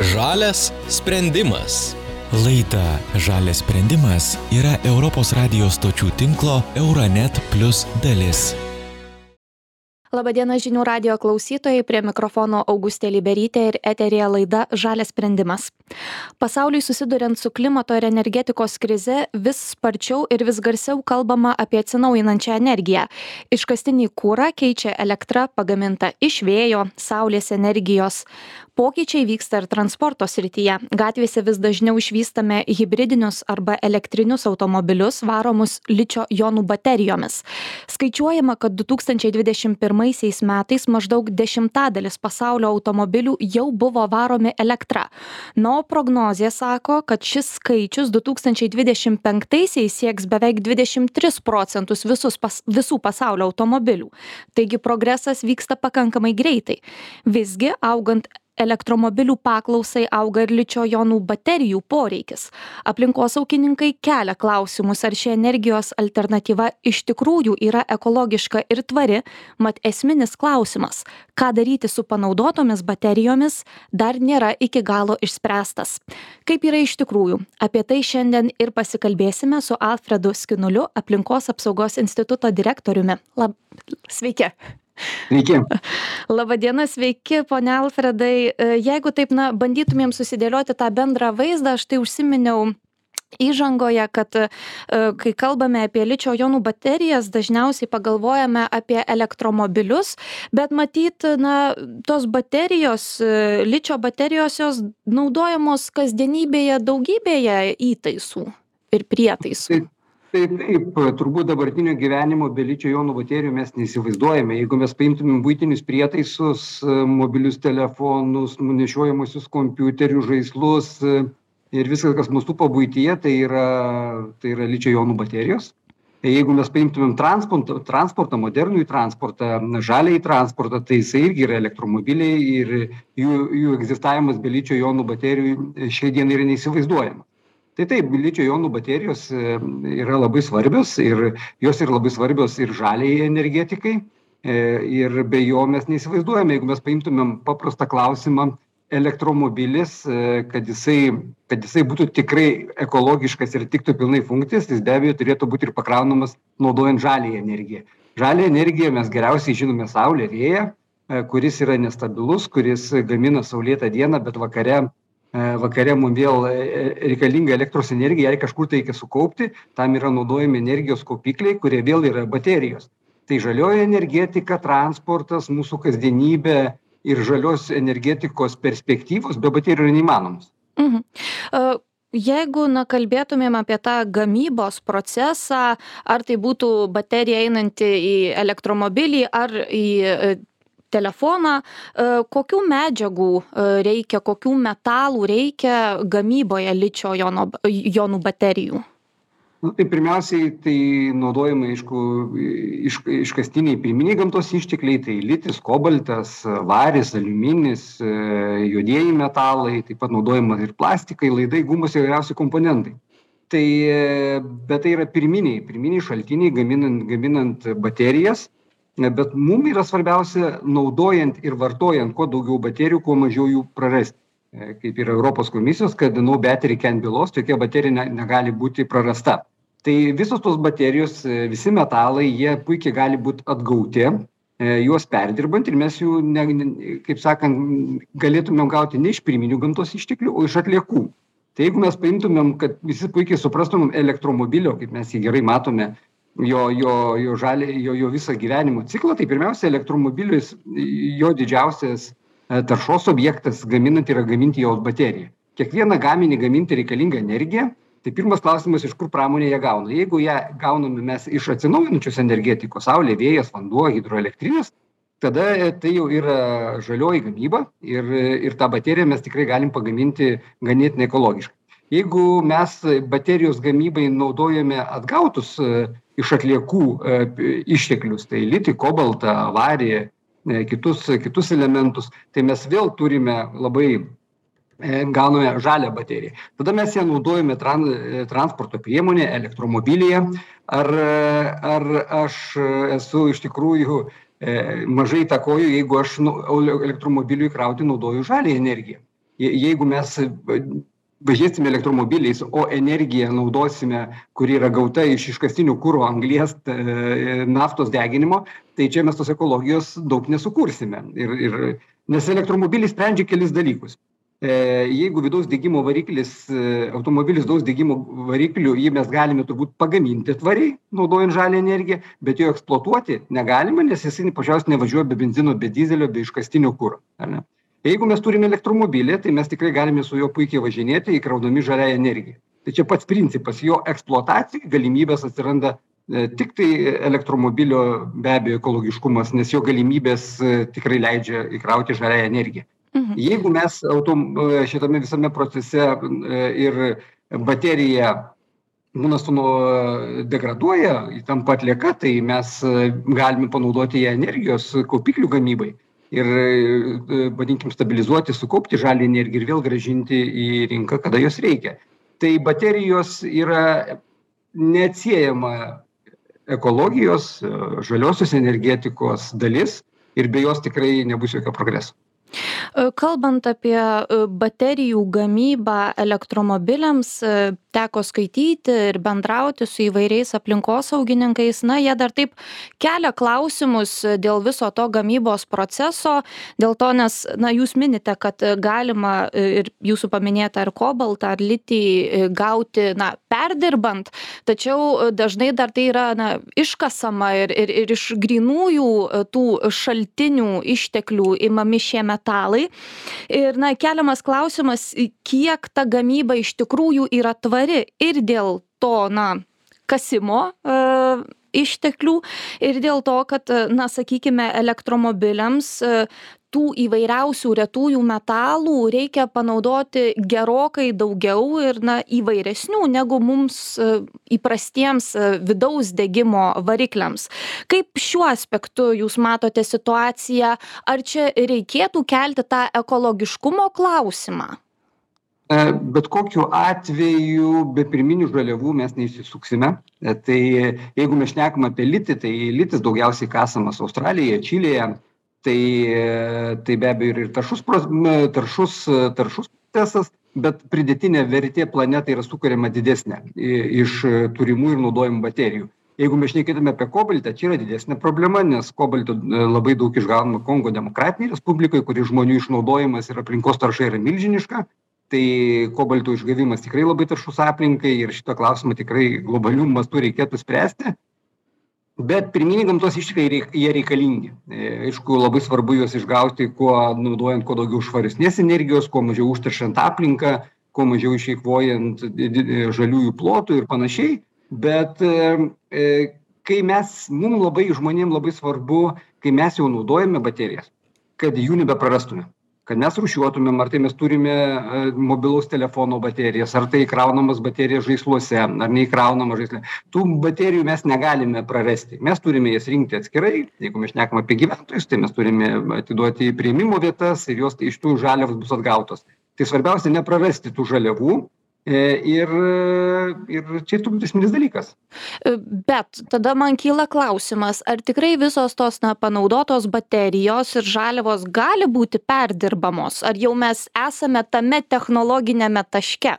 Žalias sprendimas. Laida Žalias sprendimas yra Europos radijos stočių tinklo Euronet Plus dalis. Labadiena žinių radio klausytojai, prie mikrofono Augustė Liberytė ir eterija laida Žalias sprendimas. Pasauliui susiduriant su klimato ir energetikos krize vis sparčiau ir vis garsiau kalbama apie atsinaujinančią energiją. Iškastinį kūrą keičia elektra pagaminta iš vėjo, saulės energijos pokyčiai vyksta ir transporto srityje gatvėse vis dažniau išvystame hibridinius arba elektrinius automobilius varomus ličio jonų baterijomis skaičiuojama kad du tūkstančiai dvidešim pirmaisiais metais maždaug dešimtadalis pasaulio automobilių jau buvo varomi elektra. Na o prognozė sako kad šis skaičius du tūkstančiai dvidešim penktaisiais sieks beveik dvidešim tris procentus visus pas visų pasaulio automobilių. Taigi progresas vyksta pakankamai greitai. Visgi augant elektromobilių paklausai auga ir ličio jonų baterijų poreikis. Aplinkosaugininkai kelia klausimus ar ši energijos alternatyva iš tikrųjų yra ekologiška ir tvari. Mat esminis klausimas ką daryti su panaudotomis baterijomis dar nėra iki galo išspręstas. Kaip yra iš tikrųjų? Apie tai šiandien ir pasikalbėsime su alfredu skinuliu aplinkos apsaugos instituto direktoriumi. Lab sveiki Sveiki. Labadiena, sveiki, ponia Alfredai. E, jeigu taip, na, bandytumėm susidėlioti tą bendrą vaizdą, aš tai užsiminiau įžangoje, kad e, kai kalbame apie ličio jonų baterijas, dažniausiai pagalvojame apie elektromobilius, bet matyt, na, tos baterijos, e, ličio baterijos jos naudojamos kasdienybėje daugybėje įtaisų ir prietaisų. Taip, taip turbūt dabartinio gyvenimo be ličio jonų baterijų mes neįsivaizduojame. Jeigu mes paimtumėm buitinius prietaisus mobilius telefonus nešiojamuosius kompiuterius žaislus ir viską kas mus supa buityje tai yra tai yra ličio jonų baterijos jeigu mes paimtumėm transportą transportą modernųjį transportą žaliąjį transportą tai jisai irgi yra elektromobiliai ir jų jų egzistavimas be ličio jonų baterijų šiai dienai yra neįsivaizduojamas tai taip ličio jonų baterijos e, yra labai svarbios ir jos yra labai svarbios ir žaliajai energetikai e, ir be jo mes neįsivaizduojame jeigu mes paimtumėm paprastą klausimą elektromobilis e, kad jisai kad jisai būtų tikrai ekologiškas ir tiktų pilnai funkcijas jis be abejo turėtų būt ir pakraunamas naudojant žaliąją energiją. Žalią energiją mes geriausiai žinome saulę vėją kuris yra nestabilus kuris gamina saulėtą dieną bet vakare vakare mum vėl reikalinga elektros energija jai kažkur tai reikia sukaupti tam yra naudojami energijos kaupikliai kurie vėl yra baterijos tai žalioji energetika transportas mūsų kasdienybė ir žalios energetikos perspektyvos be baterijų yra neįmanomos mhm. uh... Jeigu na, kalbėtumėm apie tą gamybos procesą, ar tai būtų baterija einanti į elektromobilį, ar į telefoną e, kokių medžiagų e, reikia kokių metalų reikia gamyboje ličio jono jonų baterijų? Nu tai pirmiausiai tai naudojami aišku iš iškastiniai pirminiai gamtos ištekliai tai litis kobaltas varis aliuminis e, juodieji metalai taip pat naudojama ir plastikai laidai gumos įvairiausi komponentai. Tai bet tai yra pirminiai pirminiai šaltiniai gaminant gaminant baterijas bet mum yra svarbiausia naudojant ir vartojant kuo daugiau baterijų kuo mažiau jų prarasti. E, kaip ir europos komisijos kad no battery can be lost jokia baterija ne negali būti prarasta. Tai visos tos baterijos e, visi metalai jie puikiai gali būt atgauti e, juos perdirbant ir mes jų ne kaip sakant galėtumėm gauti ne iš pirminių gamtos išteklių o iš atliekų. Tai jeigu mes paimtumėm kad visi puikiai suprastumėm elektromobilio kaip mes jį gerai matome jo jo jo žalią jo jo visą gyvenimo ciklą tai pirmiausia elektromobilis jo didžiausias e, taršos objektas gaminant yra gaminti jo bateriją kiekvieną gaminį gaminti reikalinga energija. Tai pirmas klausimas iš kur pramonė ją gauna. Jeigu ją gauname mes iš atsinaujinančios energetikos saulė vėjas vanduo hidroelektrinės tada e, tai jau yra žalioji gamyba ir ir tą bateriją mes tikrai galim pagaminti ganėtinai ekologiškai. Jeigu mes baterijos gamybai naudojame atgautus e, iš atliekų e, išteklius tai litį kobaltą varį e, kitus kitus elementus tai mes vėl turime labai gauname žalią bateriją. Tada mes ją naudojame tran transporto priemonėje elektromobilyje. Ar ar aš esu iš tikrųjų mažai įtakoju jeigu aš nu elektromobiliui įkrauti naudoju žaliąją energiją? Jeigu mes važinėsime elektromobiliais o energiją naudosime kuri yra gauta iš iškastinio kuro anglies e, naftos deginimo tai čia mes tos ekologijos daug nesukursime. Ir ir nes elektromobiliai sprendžia kelis dalykus. E, jeigu vidaus degimo variklis e, automobilis vidaus degimo varikliu jį mes galime turbūt pagaminti tvariai naudojant žalią energiją bet jo eksploatuoti negalime nes jisai paprasčiausiai nevažiuoja be benzino be dyzelio be iškastinio ne jeigu mes turime elektromobilį tai mes tikrai galime su juo puikiai važinėti įkraudami žaliąją energiją. Tai čia pats principas jo eksploatacijai galimybės atsiranda e, tiktai elektromobilio be abejo ekologiškumas nes jo galimybės e, tikrai leidžia įkrauti žaliąją energiją. Mhm. jeigu mes autom e, šitame visame procese ir baterija būna suno degraduoja tampa atlieka tai mes galime panaudoti ją energijos kaupiklių gamybai ir e, vadinkim stabilizuoti sukaupti žalią energiją ir vėl grąžinti į rinką kada jos reikia. Tai baterijos yra neatsiejama ekologijos e, žaliosios energetikos dalis ir be jos tikrai nebus jokio progreso. E, kalbant apie e, baterijų gamybą elektromobiliams, e, teko skaityti ir bendrauti su įvairiais aplinkosaugininkais, na, jie dar taip kelia klausimus dėl viso to gamybos proceso, dėl to, nes, na, jūs minite, kad galima ir jūsų paminėta ar kobaltą, ar litį gauti, na, perdirbant, tačiau dažnai dar tai yra, na, iškasama ir, ir, ir iš grinųjų tų šaltinių išteklių imami šie metalai. Ir, na, keliamas klausimas, kiek ta gamyba iš tikrųjų yra tvari ir dėl to, na, kasimo e, išteklių ir dėl to, kad, na, sakykime, elektromobiliams e, tų įvairiausių retųjų metalų reikia panaudoti gerokai daugiau ir na įvairesnių negu mums e, įprastiems e, vidaus degimo varikliams. Kaip šiuo aspektu jūs matote situaciją? Ar čia reikėtų kelti tą ekologiškumo klausimą? e, bet kokiu atveju be pirminių žaliavų mes neišsisuksime tai jeigu mes šnekam apie litį tai litis daugiausiai kasamas australijoje čilėje. Tai tai be abejo ir taršus taršus taršus procesas bet pridėtinė vertė planetai yra sukuriama didesnė iš turimų ir naudojamų baterijų. Jeigu mes šnekėtume apie kobaltą čia yra didesnė problema nes kobalto labai daug išgaunama kongo demokratinėj respublikoj kur žmonių išnaudojimas ir aplinkos tarša yra milžiniška tai kobalto išgavimas tikrai labai taršus aplinkai ir šitą klausimą tikrai globaliu mastu reikėtų spręsti. Bet pirminiai gamtos ištekliai jie reikalingi. E, aišku labai svarbu juos išgauti kuo naudojant kuo daugiau švaresnės energijos kuo mažiau užteršiant aplinką kuo mažiau išeikvojant žaliųjų plotų ir panašiai. Bet e, e, kai mes mum labai žmonėm labai svarbu kai mes jau naudojame baterijas kad jų nebeprarastume kad mes rūšiuotumėm ar tai mes turime e, mobilaus telefono baterijas ar tai įkraunamas baterijas žaisluose ar neįkraunamas žaisle. Tų baterijų mes negalime prarasti. Mes turime jas rinkti atskirai. Jeigu mes šnekam apie gyventojus tai mes turime atiduoti į priėmimo vietas ir jos iš tų žaliavos bus atgautos. Tai svarbiausia neprarasti tų žaliavų ir, ir čia turbūt esminis dalykas. E, bet tada man kyla klausimas, ar tikrai visos tos na, panaudotos baterijos ir žaliavos gali būti perdirbamos, ar jau mes esame tame technologinėme taške?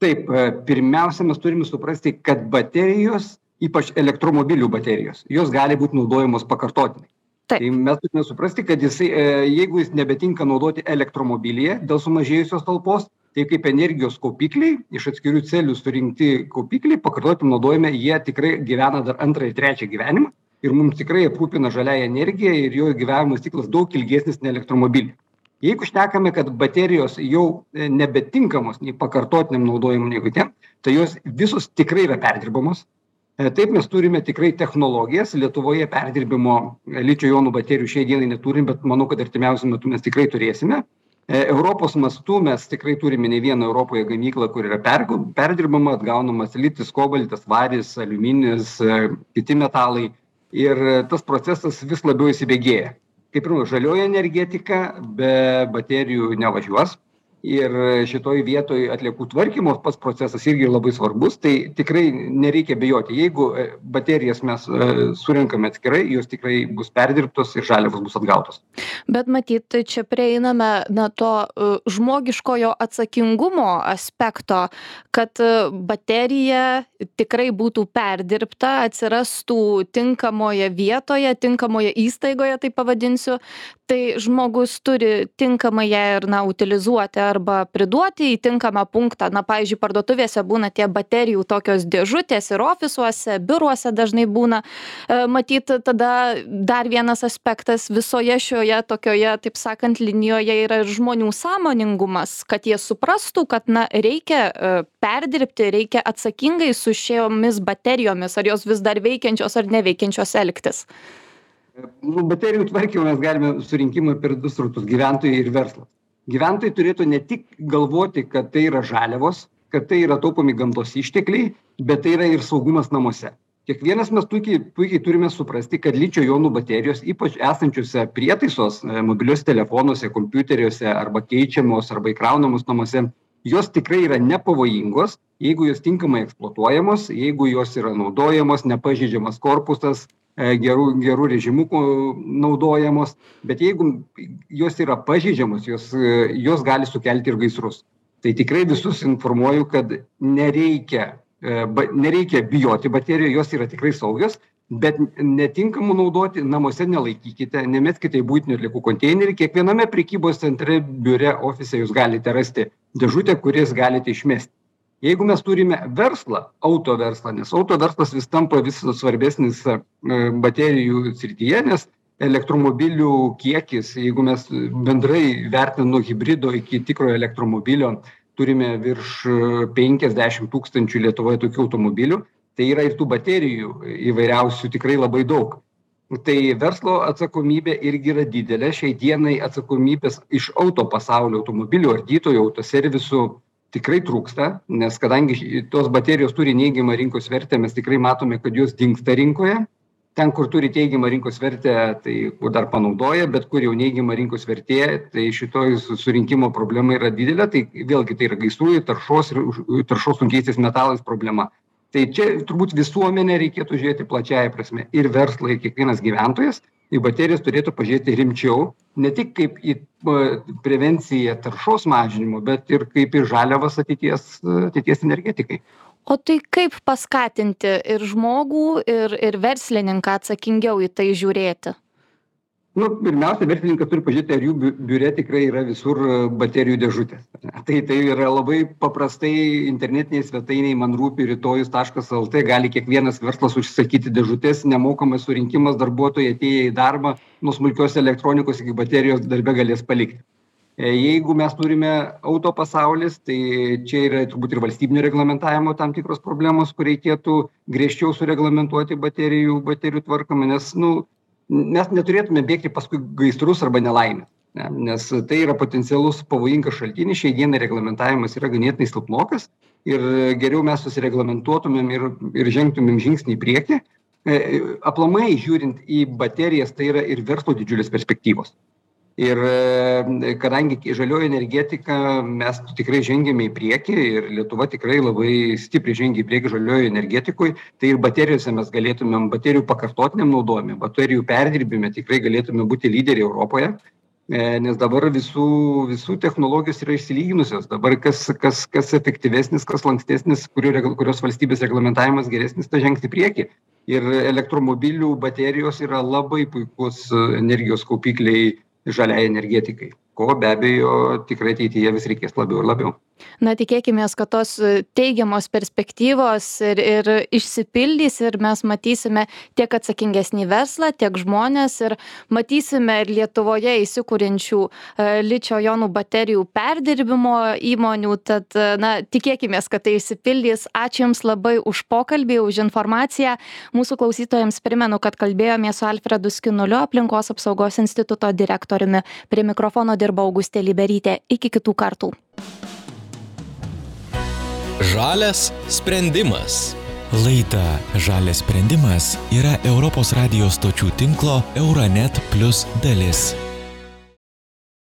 Taip, e, pirmiausia, mes turime suprasti, kad baterijos, ypač elektromobilių baterijos, jos gali būti naudojamos pakartotinai. Taip. Tai mes turime suprasti, kad jisai, jeigu jis nebetinka naudoti elektromobilyje dėl sumažėjusios talpos, tai kaip energijos kaupikliai iš atskirų celių surinkti kaupikliai pakartotinai naudojami jie tikrai gyvena dar antrą ir trečią gyvenimą ir mums tikrai aprūpina žaliąja energija ir jo gyvavimo ciklas daug ilgesnis nei elektromobilių jeigu šnekame kad baterijos jau e, nebetinkamos nei pakartotiniam naudojimui nei kitiem tai jos visos tikrai yra perdirbamos. E, taip mes turime tikrai technologijas. Lietuvoje perdirbimo e, ličio jonų baterijų šiai dienai neturim bet manau kad artimiausiu metu mes tikrai turėsime europos mastu mes tikrai turime ne vieną europoje gamyklą kur yra perdirbama atgaunamas litis kobaltas varis aliuminis e, kiti metalai. Ir tas procesas vis labiau įsibėgėja. Kaip ir žalioji energetika be baterijų nevažiuos ir šitoj vietoj atliekų tvarkymo pats procesas irgi labai svarbus tai tikrai nereikia bijoti. Jeigu e, baterijas mes e, surenkame atskirai jos tikrai bus perdirbtos ir žaliavos bus atgautos. Bet matyt čia prieiname na to e, žmogiškojo atsakingumo aspekto kad baterija tikrai būtų perdirbta atsirastų tinkamoje vietoje tinkamoje įstaigoje taip pavadinsiu. Tai žmogus turi tinkamai ją ir na utilizuoti arba priduoti į tinkamą punktą. Na pavyzdžiui parduotuvėse būna tie baterijų tokios dėžutės ir ofisuose biuruose dažnai būna. E, matyt tada dar vienas aspektas visoje šioje tokioje taip sakant linijoje yra ir žmonių sąmoningumas kad jie suprastų kad na reikia e, perdirbti reikia atsakingai su šiomis baterijomis ar jos vis dar veikiančios ar neveikiančios elgtis. Nu baterijų tvarkymą mes galime surinkimą per du srautus gyventojai ir verslas gyventojai turėtų ne tik galvoti kad tai yra žaliavos kad tai yra taupomi gamtos ištekliai bet tai yra ir saugumas namuose. Kiekvienas mes puikiai puikiai turime suprasti kad ličio jonų baterijos ypač esančiose prietaisos e, mobiliuose telefonuose kompiuteriuose arba keičiamos arba įkraunamos namuose jos tikrai yra nepavojingos jeigu jos tinkamai eksploatuojamos jeigu jos yra naudojamos nepažeidžiamas korpusas geru geru režimu naudojamos bet jeigu jos yra pažeidžiamos jos e, jos gali sukelti ir gaisrus. Tai tikrai visus informuoju kad nereikia e, ba nereikia bijoti baterijų jos yra tikrai saugios bet netinkamų naudoti namuose nelaikykite nemeskite į buitinių atliekų konteinerį kiekviename prekybos centre biure ofise jūs galite rasti dėžutę kurias galite išmesti jeigu mes turime verslą auto verslą nes auto verslas vis tampa vis svarbesnis e, baterijų srityje nes elektromobilių kiekis jeigu mes bendrai vertinant nuo hibrido iki tikrojo elektromobilio turime virš e, penkiasdešim tūkstančių lietuvoj tokių automobilių tai yra ir tų baterijų įvairiausių tikrai labai daug. Tai verslo atsakomybė irgi yra didelė šiai dienai atsakomybės iš auto pasaulio automobilių ardytojų autoservisų tikrai trūksta nes kadangi tos baterijos turi neigiamą rinkos vertę mes tikrai matome kad jos dingsta rinkoje. Ten kur turi teigiamą rinkos vertę tai kur dar panaudoja bet kur jau neigiama rinkos vertė tai šitoj surinkimo problema yra didelė. Tai vėlgi tai yra gaisrų taršos ir taršos sunkiaisiais metalais problema. Tai čia turbūt visuomenę reikėtų žiūrėti plačiąja prasme. Ir verslą ir kiekvienas gyventojas į baterijas turėtų pažiūrėti rimčiau ne tik kaip į prevenciją taršos mažinimo bet ir kaip į žaliavas ateities ateities energetikai. O tai kaip paskatinti ir žmogų ir ir verslininką atsakingiau į tai žiūrėti nu pirmiausia verslininkas turi pažiūrėti ar jų biu biure tikrai yra visur e, baterijų dėžutės tai tai yra labai paprastai internetinėj svetainėj man rūpi rytojus taškas lt gali kiekvienas verslas užsisakyti dėžutes nemokamas surinkimas darbuotojai atėję į darbą nuo smulkios elektronikos iki baterijos darbe galės palikti. E, jeigu mes turime auto pasaulis tai čia yra turbūt ir valstybinio reglamentavimo tam tikros problemos kur reikėtų griežčiau sureglamentuoti baterijų baterijų tvarkymą nes nu mes neturėtume bėgti paskui gaisrus arba nelaimes ne? Nes tai yra potencialus pavojingas šaltinis šiai dienai reglamentavimas yra ganėtinai silpnokas ir geriau mes susireglamentuotumėm ir ir žengtumėm žingsnį į priekį. E, aplamai žiūrint į baterijas tai yra ir verslo didžiulės perspektyvos ir e, kadangi žalioji energetika mes tikrai žengiame į priekį ir lietuva tikrai labai stipriai žengia į priekį žaliojoj energetikoj tai ir baterijose mes galėtumėm baterijų pakartotiniam naudojime baterijų perdirbime tikrai galėtume būti lyderiai europoje e, nes dabar visų visų technologijos yra išsilyginusios. Dabar kas kas kas efektyvesnis kas lankstesnis kurių kurios valstybės reglamentavimas geresnis tas žengs į priekį. Ir elektromobilių baterijos yra labai puikus energijos kaupikliai žaliai energetikai ko be abejo tikrai ateityje vis reikės labiau ir labiau na tikėkimės kad tos e, teigiamos perspektyvos ir ir išsipildys ir mes matysime tiek atsakingesnį verslą tiek žmones ir matysime ir lietuvoje įsikuriančių e, ličio jonų baterijų perdirbimo įmonių. Tad e, na tikėkimės kad tai išsipildys. Ačiū jums labai už pokalbį už informaciją. Mūsų klausytojams primenu kad kalbėjomės su alfredu skinuliu aplinkos apsaugos instituto direktoriumi. Prie mikrofono dirbo augustė liberytė. Iki kitų kartų Žalias sprendimas. Laida Žalias sprendimas yra Europos radijos stočių tinklo Euronet Plus dalis.